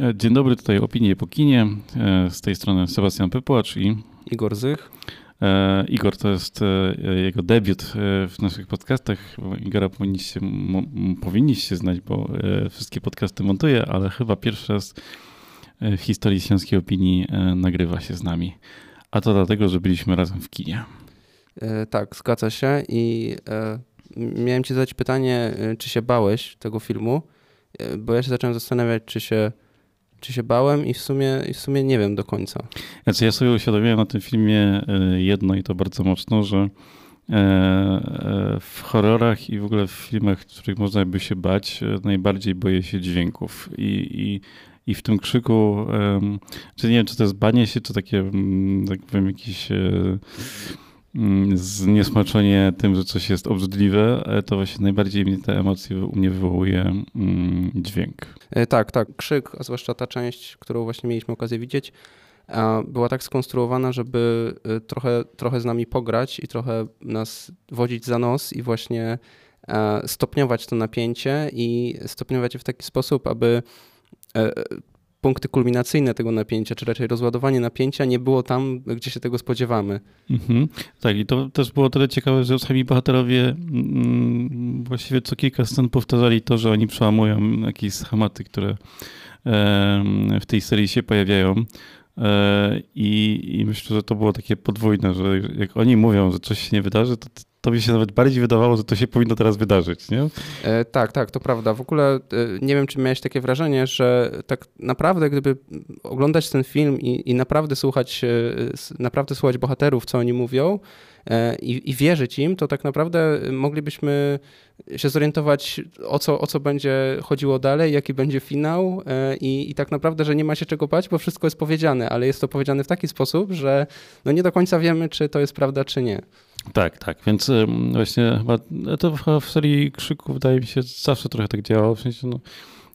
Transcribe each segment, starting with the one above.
E, dzień dobry, tutaj Opinie po kinie. E, z tej strony Sebastian Pypłacz i Igor Zych. E, Igor to jest jego debiut w naszych podcastach. Igora powinniście, powinniście znać, bo wszystkie podcasty montuje, ale chyba pierwszy raz w historii Śląskiej Opinii nagrywa się z nami. A to dlatego, że byliśmy razem w kinie. Tak, zgadza się i miałem ci zadać pytanie, czy się bałeś tego filmu? Bo ja się zacząłem zastanawiać, czy się czy się bałem i w sumie, i w sumie nie wiem do końca. Znaczy ja sobie uświadomiłem na tym filmie e, jedno i to bardzo mocno, że e, e, w horrorach i w ogóle w filmach, w których można by się bać, najbardziej boję się dźwięków. I, i, i w tym krzyku, czy nie wiem, czy to jest banie się, czy takie, mm, tak powiem, jakiś Mm, zniesmaczenie tym, że coś jest obrzydliwe, to właśnie najbardziej mnie te emocje u mnie wywołuje mm, dźwięk. E, tak, tak. Krzyk, a zwłaszcza ta część, którą właśnie mieliśmy okazję widzieć, była tak skonstruowana, żeby e, trochę, trochę z nami pograć i trochę nas wodzić za nos i właśnie e, stopniować to napięcie i stopniować je w taki sposób, aby punkty kulminacyjne tego napięcia, czy raczej rozładowanie napięcia nie było tam, gdzie się tego spodziewamy. Mhm. Tak, i to też było tyle ciekawe, że sami bohaterowie mm, właściwie co kilka scen powtarzali to, że oni przełamują jakieś schematy, które w tej serii się pojawiają. E, I, I, myślę, że to było takie podwójne, że jak oni mówią, że coś się nie wydarzy, to to mi się nawet bardziej wydawało, że to się powinno teraz wydarzyć, nie? E, tak, tak, to prawda. W ogóle e, nie wiem, czy miałeś takie wrażenie, że tak naprawdę, gdyby oglądać ten film i, i naprawdę słuchać, e, naprawdę słuchać bohaterów, co oni mówią, E, i, i wierzyć im, to tak naprawdę moglibyśmy się zorientować, o co, o co będzie chodziło dalej, jaki będzie finał e, i, i tak naprawdę, że nie ma się czego bać, bo wszystko jest powiedziane, ale jest to powiedziane w taki sposób, że no nie do końca wiemy, czy to jest prawda, czy nie. Tak, tak, więc właśnie chyba to w serii Krzyku wydaje mi się zawsze trochę tak działało, w sensie no,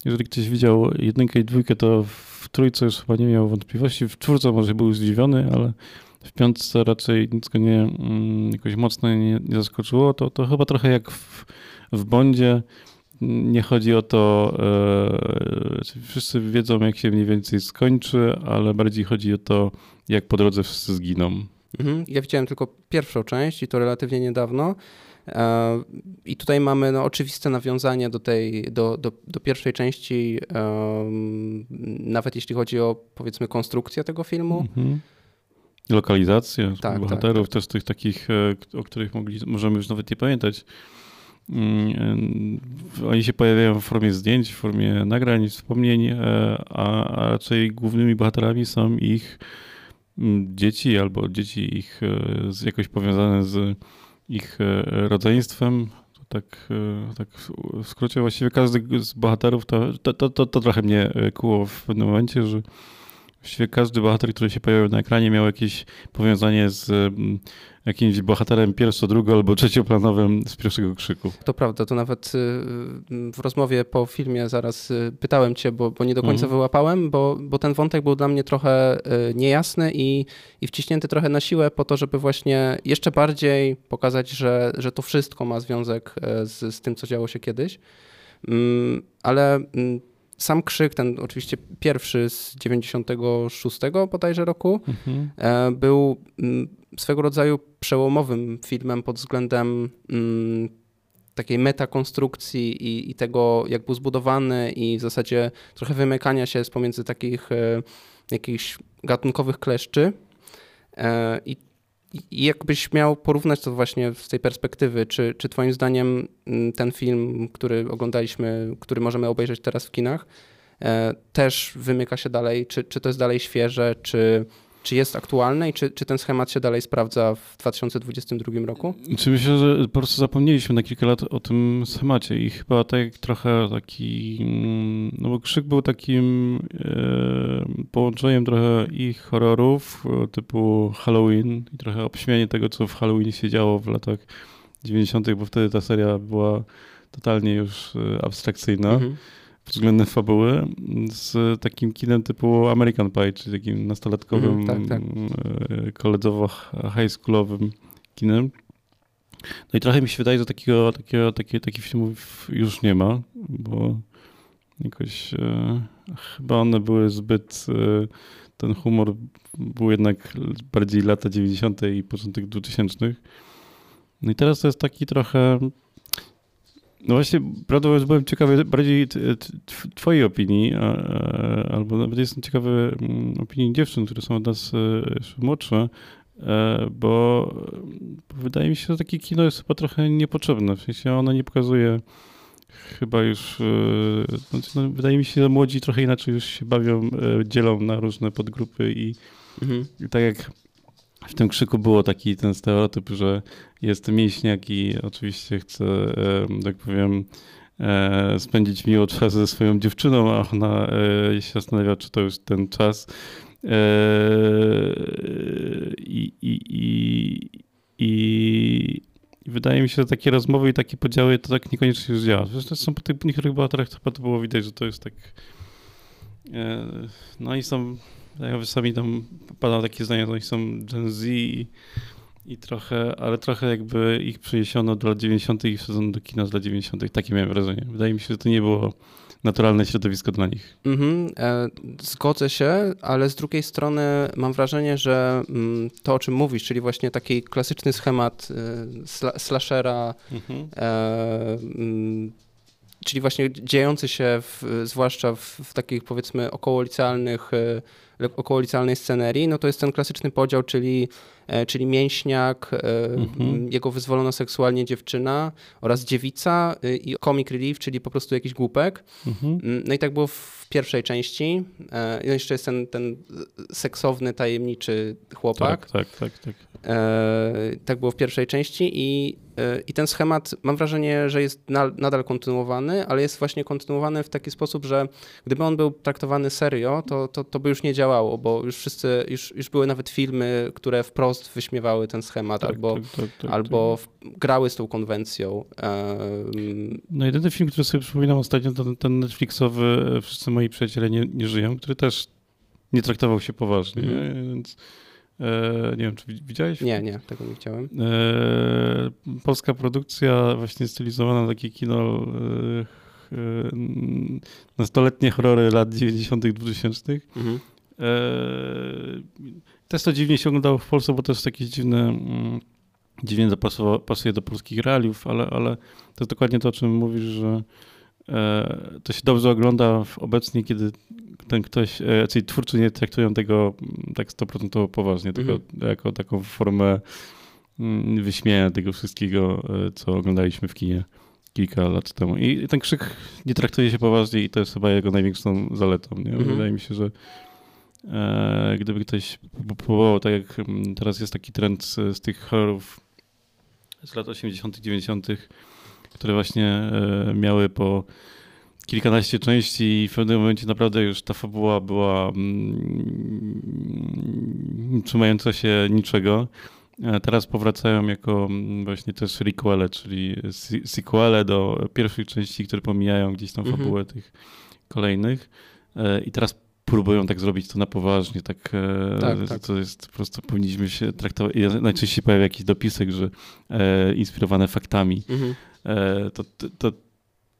jeżeli ktoś widział jedynkę i dwójkę, to w trójce już chyba nie miał wątpliwości, w czwórce może był zdziwiony, ale w piątce raczej nic go nie, mm, jakoś mocno nie, nie zaskoczyło. To, to chyba trochę jak w, w Bondzie. Nie chodzi o to, e, wszyscy wiedzą, jak się mniej więcej skończy, ale bardziej chodzi o to, jak po drodze wszyscy zginą. Mhm. Ja widziałem tylko pierwszą część i to relatywnie niedawno. E, I tutaj mamy no, oczywiste nawiązanie do tej, do, do, do pierwszej części, nawet jeśli chodzi o powiedzmy konstrukcję tego filmu. Mhm. Lokalizację tak, bohaterów, tak, tak. też tych takich, e, o których mogli, możemy już nawet nie pamiętać. Mm, e, oni się pojawiają w formie zdjęć, w formie nagrań, wspomnień, a, a raczej głównymi bohaterami są ich dzieci albo dzieci ich jakoś powiązane z ich rodzeństwem. To tak, tak w skrócie właściwie każdy z bohaterów to, to, to, to, to trochę mnie kuło w pewnym momencie, że Właściwie każdy bohater, który się pojawił na ekranie, miał jakieś powiązanie z mm, jakimś bohaterem pierwszo, drugo albo trzecioplanowym z pierwszego krzyku. To prawda, to nawet y, y, w rozmowie po filmie zaraz y, pytałem cię, bo, bo nie do końca mhm. wyłapałem, bo, bo ten wątek był dla mnie trochę niejasny i, i wciśnięty trochę na siłę po to, żeby właśnie jeszcze bardziej pokazać, że, że to wszystko ma związek z, z tym, co działo się kiedyś. Mm, ale mm, sam krzyk, ten oczywiście pierwszy z 96 bodajże roku, mhm. E, był mm, swego rodzaju przełomowym filmem pod względem mm, takiej metakonstrukcji i, i tego, jak był zbudowany i w zasadzie trochę wymykania się z pomiędzy takich e, jakichś gatunkowych kleszczy. E, I i jakbyś miał porównać to właśnie z tej perspektywy, czy, czy Twoim zdaniem mm, ten film, który oglądaliśmy, który możemy obejrzeć teraz w kinach, e, też wymyka się dalej, czy, czy to jest dalej świeże, czy, czy jest aktualne i czy, czy ten schemat się dalej sprawdza w 2022 roku? Czy myślę, że po prostu zapomnieliśmy na kilka lat o tym schemacie i chyba tak trochę taki, mm, no bo Krzyk był takim e, połączeniem trochę i horrorów e, typu Halloween i trochę obśmianie tego, co w Halloween się działo w latach 90., bo wtedy ta seria była totalnie już e, abstrakcyjna. Mhm względem fabuły z takim kinem typu American Pie, czyli takim nastolatkowym, mm, tak, tak. E, koledzowo-high schoolowym kinem. No i trochę mi się wydaje, że takiego, takiego, takie, takich filmów już nie ma, bo jakoś e, chyba one były zbyt, e, ten humor był jednak bardziej lata 90. i początek 2000. No i teraz to jest taki trochę no właśnie, prawdę mówiąc, byłem ciekawy bardziej twojej opinii, albo nawet jestem ciekawy mm, opinii dziewczyn, które są od nas jeszcze młodsze, e, bo wydaje mi się, że takie kino jest chyba trochę niepotrzebne. W sensie ono nie pokazuje chyba już, e, znaczy, no, wydaje mi się, że młodzi trochę inaczej już się bawią, e, dzielą na różne podgrupy i, mhm. i tak jak w tym krzyku było taki ten stereotyp, że jest mięśniak i oczywiście chce, tak powiem, e, spędzić miło czas ze swoją dziewczyną, a ona e, się zastanawia, czy to już ten czas. E, I, i, i, i wydaje mi się, że takie rozmowy i takie podziały to tak niekoniecznie już działa. Zresztą po tych niektórych bohaterach chyba to było widać, że to jest tak. No i są ja sami tam padał takie zdanie, że oni są Gen Z i, i, trochę, ale trochę jakby ich przeniesiono do lat 90. i wsadzono do kina z lat 90. Takie miałem wrażenie. Wydaje mi się, że to nie było naturalne środowisko dla nich. Mhm, e, zgodzę się, ale z drugiej strony mam wrażenie, że mm, to, o czym mówisz, czyli właśnie taki klasyczny schemat y, sla, slashera, mhm. E, czyli właśnie dziejący się w, zwłaszcza w, w takich powiedzmy okołolicealnych y, okołolicealnej scenerii, no to jest ten klasyczny podział, czyli, e, czyli mięśniak, e, mhm. jego wyzwolona seksualnie dziewczyna oraz dziewica e, i comic relief, czyli po prostu jakiś głupek. Mhm. Mm, no i tak było w pierwszej części. No jeszcze jest ten, ten seksowny, tajemniczy chłopak. Tak, tak, tak. Tak, tak było w pierwszej części i i ten schemat mam wrażenie, że jest nadal kontynuowany, ale jest właśnie kontynuowany w taki sposób, że gdyby on był traktowany serio, to, to, to by już nie działało, bo już wszyscy, już, już były nawet filmy, które wprost wyśmiewały ten schemat tak, albo, tak, tak, tak albo tak. grały z tą konwencją. No jedyny film, który sobie przypominam ostatnio, to ten Netflixowy Wszyscy moi przyjaciele nie, nie żyją, który też nie traktował się poważnie, mm. więc E, nie wiem, czy widziałeś? Nie, nie, tego nie chciałem. E, polska produkcja, właśnie stylizowana na takie kino e, nastoletnie horrory lat 90., 2000. Mhm. Też to dziwnie się oglądało w Polsce, bo to jest jakieś dziwne, mm, dziwnie pasuje do polskich realiów, ale, ale to jest dokładnie to, o czym mówisz, że to się dobrze ogląda obecnie, kiedy ten ktoś, e, czyli twórcy nie traktują tego mm, tak 100% poważnie, tylko mhm. jako taką formę mm, wyśmienia tego wszystkiego, e, co oglądaliśmy w kinie kilka lat temu. I ten krzyk nie traktuje się poważnie i to jest chyba jego największą zaletą. Nie? Mhm. Wydaje mi się, że e, gdyby ktoś próbował, tak jak mm, teraz jest taki trend z, z tych horrorów z lat 80., 90., które właśnie e, miały po kilkanaście części i w pewnym momencie naprawdę już ta fabuła była mm, trzymająca się niczego. Teraz powracają jako mm, właśnie też requele, czyli sequele do pierwszych części, które pomijają gdzieś tam mhm. fabułę tych kolejnych. E, I teraz próbują tak zrobić to na poważnie, tak, e, tak, tak. to jest po prostu powinniśmy się traktować. Najczęściej pojawia jakiś dopisek, że e, inspirowane faktami. Mhm. E, to, to,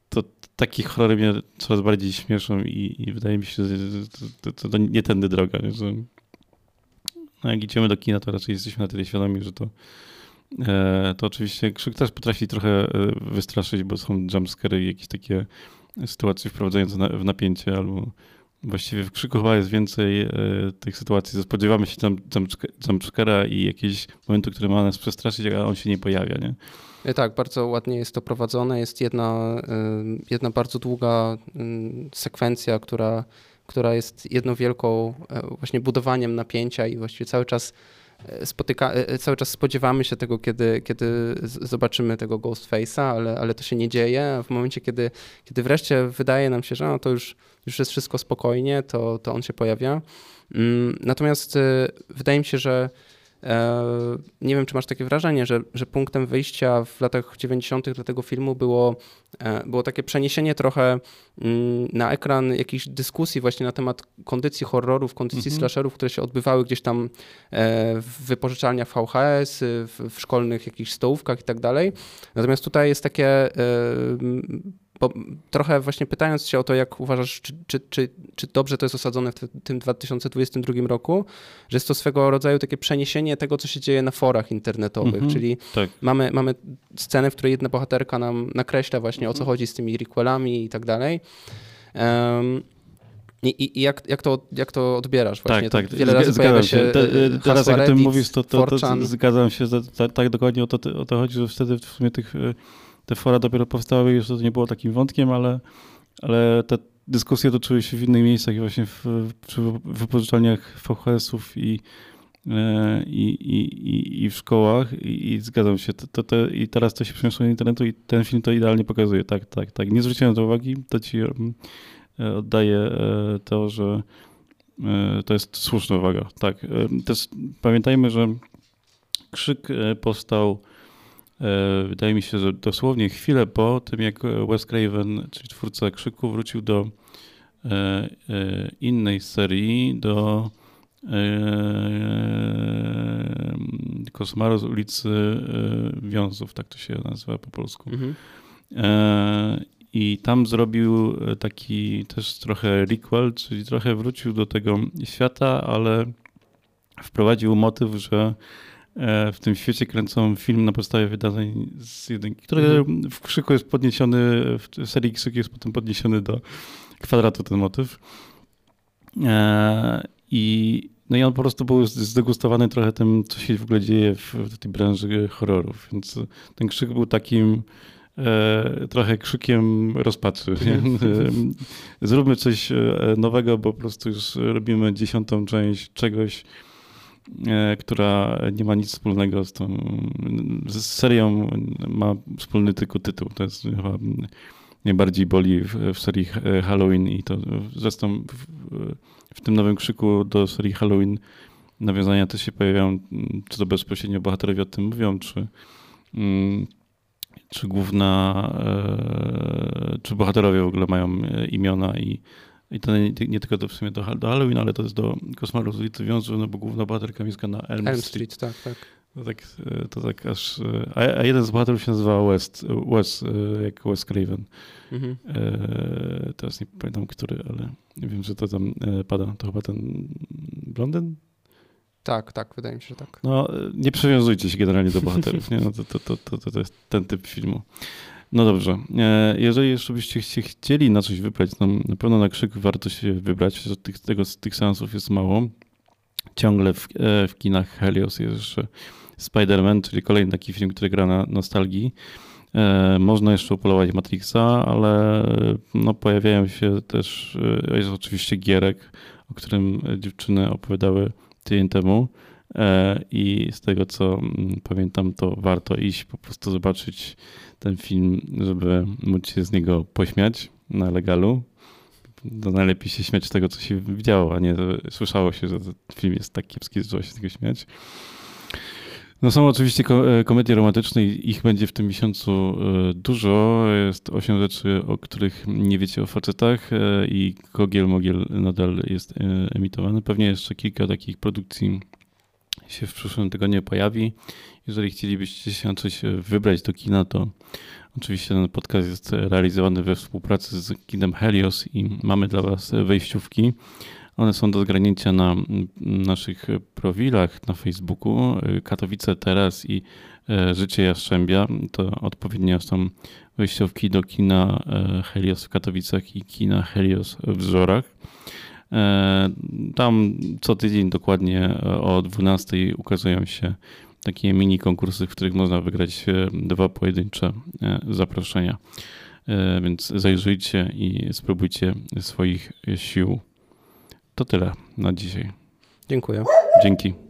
to takie horrory mnie coraz bardziej śmieszą i, i wydaje mi się, że to, to, to nie tędy droga. Nie? Że, no jak idziemy do kina, to raczej jesteśmy na tyle świadomi, że to e, to oczywiście krzyk też potrafi trochę e, wystraszyć, bo są jumpscary i jakieś takie sytuacje wprowadzające na, w napięcie albo właściwie w krzyku chyba jest więcej e, tych sytuacji, spodziewamy się jumpscare'a i jakieś momentu, które ma nas przestraszyć, a on się nie pojawia, nie? E, tak, bardzo ładnie jest to prowadzone. Jest jedna, jedna bardzo długa sekwencja, która, która jest jedną wielką e, właśnie budowaniem napięcia i właściwie cały czas e, spotyka, cały czas spodziewamy się tego, kiedy, kiedy zobaczymy tego Ghostface'a, ale, ale to się nie dzieje. W momencie, kiedy, kiedy wreszcie wydaje nam się, że no, to już, już jest wszystko spokojnie, to, to on się pojawia. Mm, natomiast wydaje mi się, że E, nie wiem, czy masz takie wrażenie, że, że punktem wyjścia w latach 90. dla tego filmu było, e, było takie przeniesienie trochę mm, na ekran jakichś dyskusji właśnie na temat kondycji horrorów, kondycji mhm. slasherów, które się odbywały gdzieś tam e, w wypożyczalniach VHS, w, w szkolnych jakichś stołówkach i tak dalej. Natomiast tutaj jest takie bo trochę właśnie pytając się o to, jak uważasz, czy, czy, czy, czy dobrze to jest osadzone w tym 2022 roku, że jest to swego rodzaju takie przeniesienie tego, co się dzieje na forach internetowych, mm -hmm, czyli tak. mamy, mamy scenę, w której jedna bohaterka nam nakreśla właśnie mm -hmm. o co mhm. chodzi z tymi requelami i tak dalej. Um, i, i jak, jak, to, jak to odbierasz właśnie? Tak, tak. Wiele razy zgadzam się. się. Te, y, teraz jak o tym mówisz, to, to, to, zgadzam się, tak, tak dokładnie o to, o to chodzi, że wtedy w sumie tych, y, te fora dopiero powstały, już to nie było takim wątkiem, ale, ale te dyskusje toczyły się w innych miejscach, właśnie w, w wypożyczalniach VHS-ów i, y, i, i, i w szkołach i, i zgadzam się. To, to, I teraz to się przeniosło do internetu i ten film to idealnie pokazuje. Tak, tak, tak. Nie zwróciłem to uwagi, to ci E, oddaję e, to, że e, to jest słuszna uwaga. Tak. Też pamiętajmy, że krzyk powstał wydaje mi się, że dosłownie chwilę po tym, jak Wes Craven, czyli twórca Krzyku, wrócił do innej serii, do Kosmaru z ulicy Wiązów, tak to się nazywa po polsku. Mhm. I tam zrobił e, taki też trochę requel, czyli trochę wrócił do tego świata, ale wprowadził motyw, że e, w tym świecie kręcą film na podstawie wydarzeń z jedynki, który mhm. w krzyku jest podniesiony, w serii krzyku jest potem podniesiony do kwadratu ten motyw. E, I, no i on po prostu był zdegustowany trochę tym, co się w ogóle dzieje w, w tej branży horrorów, więc ten krzyk był takim e, trochę krzykiem rozpaczy. Mhm. Zróbmy coś e, nowego, bo po prostu już robimy dziesiątą część czegoś, e, która nie ma nic wspólnego z tą z serią, ma wspólny tylko tytuł. To jest chyba najbardziej boli w, w serii Halloween i to zresztą w, w tym nowym krzyku do serii Halloween nawiązania też się pojawiają, czy to bezpośrednio bohaterowie o tym mówią, czy mm, czy główna, e, czy bohaterowie w ogóle mają e, imiona i, i to nie, nie tylko to w sumie do, do Halloween, ale to jest do Koszmaru z ulicy Wiązu, no bo główna bohaterka mieszka na Elm, Elm Street. Street. tak, tak. To tak, e, to tak aż... A, a, jeden z bohaterów się nazywa West, Wes, jak Wes Craven. Mhm. E, teraz nie pamiętam, który, ale wiem, że to tam pada. To chyba ten blondyn? Tak, tak, wydaje mi się, że tak. No, nie przywiązujcie się generalnie do bohaterów, nie? No, to, to, to, to, to jest ten typ filmu. No dobrze. E, jeżeli jeszcze byście chcieli na coś wybrać, no na pewno na krzyk warto się wybrać, że tych, tego, tych seansów jest mało. Ciągle w, e, w kinach Helios jest jeszcze Spider-Man, czyli kolejny taki film, który gra na nostalgii. E, można jeszcze upolować Matrixa, ale no, pojawiają się też, jest oczywiście Gierek, o którym dziewczyny opowiadały tydzień temu i z tego co mm, pamiętam, to warto iść po prostu zobaczyć ten film, żeby móc się z niego pośmiać na legalu. To najlepiej się śmiać z tego, co się widziało, a nie słyszało się, że film jest tak kiepski, że trzeba się z tego śmiać. No są oczywiście e, komedie romantyczne i ich będzie w tym miesiącu e, dużo. Jest osiem rzeczy, o których nie wiecie o facetach e, i Kogiel Mogiel nadal jest emitowany. Pewnie jeszcze kilka takich produkcji się w przyszłym tygodniu pojawi. Jeżeli chcielibyście się coś wybrać do kina, to oczywiście ten podcast jest realizowany we współpracy z kinem Helios i mamy dla Was wejściówki. One są do zgranięcia na naszych profilach na Facebooku. Katowice teraz i e, Życie Jastrzębia. To odpowiednio są wejściówki do kina e, Helios w Katowicach i kina Helios w Żorach. E, tam co tydzień dokładnie o 12 ukazują się takie mini konkursy, w których można wygrać dwa pojedyncze zaproszenia. Więc zajrzyjcie i spróbujcie swoich sił. To tyle na dzisiaj. Dziękuję. Dzięki.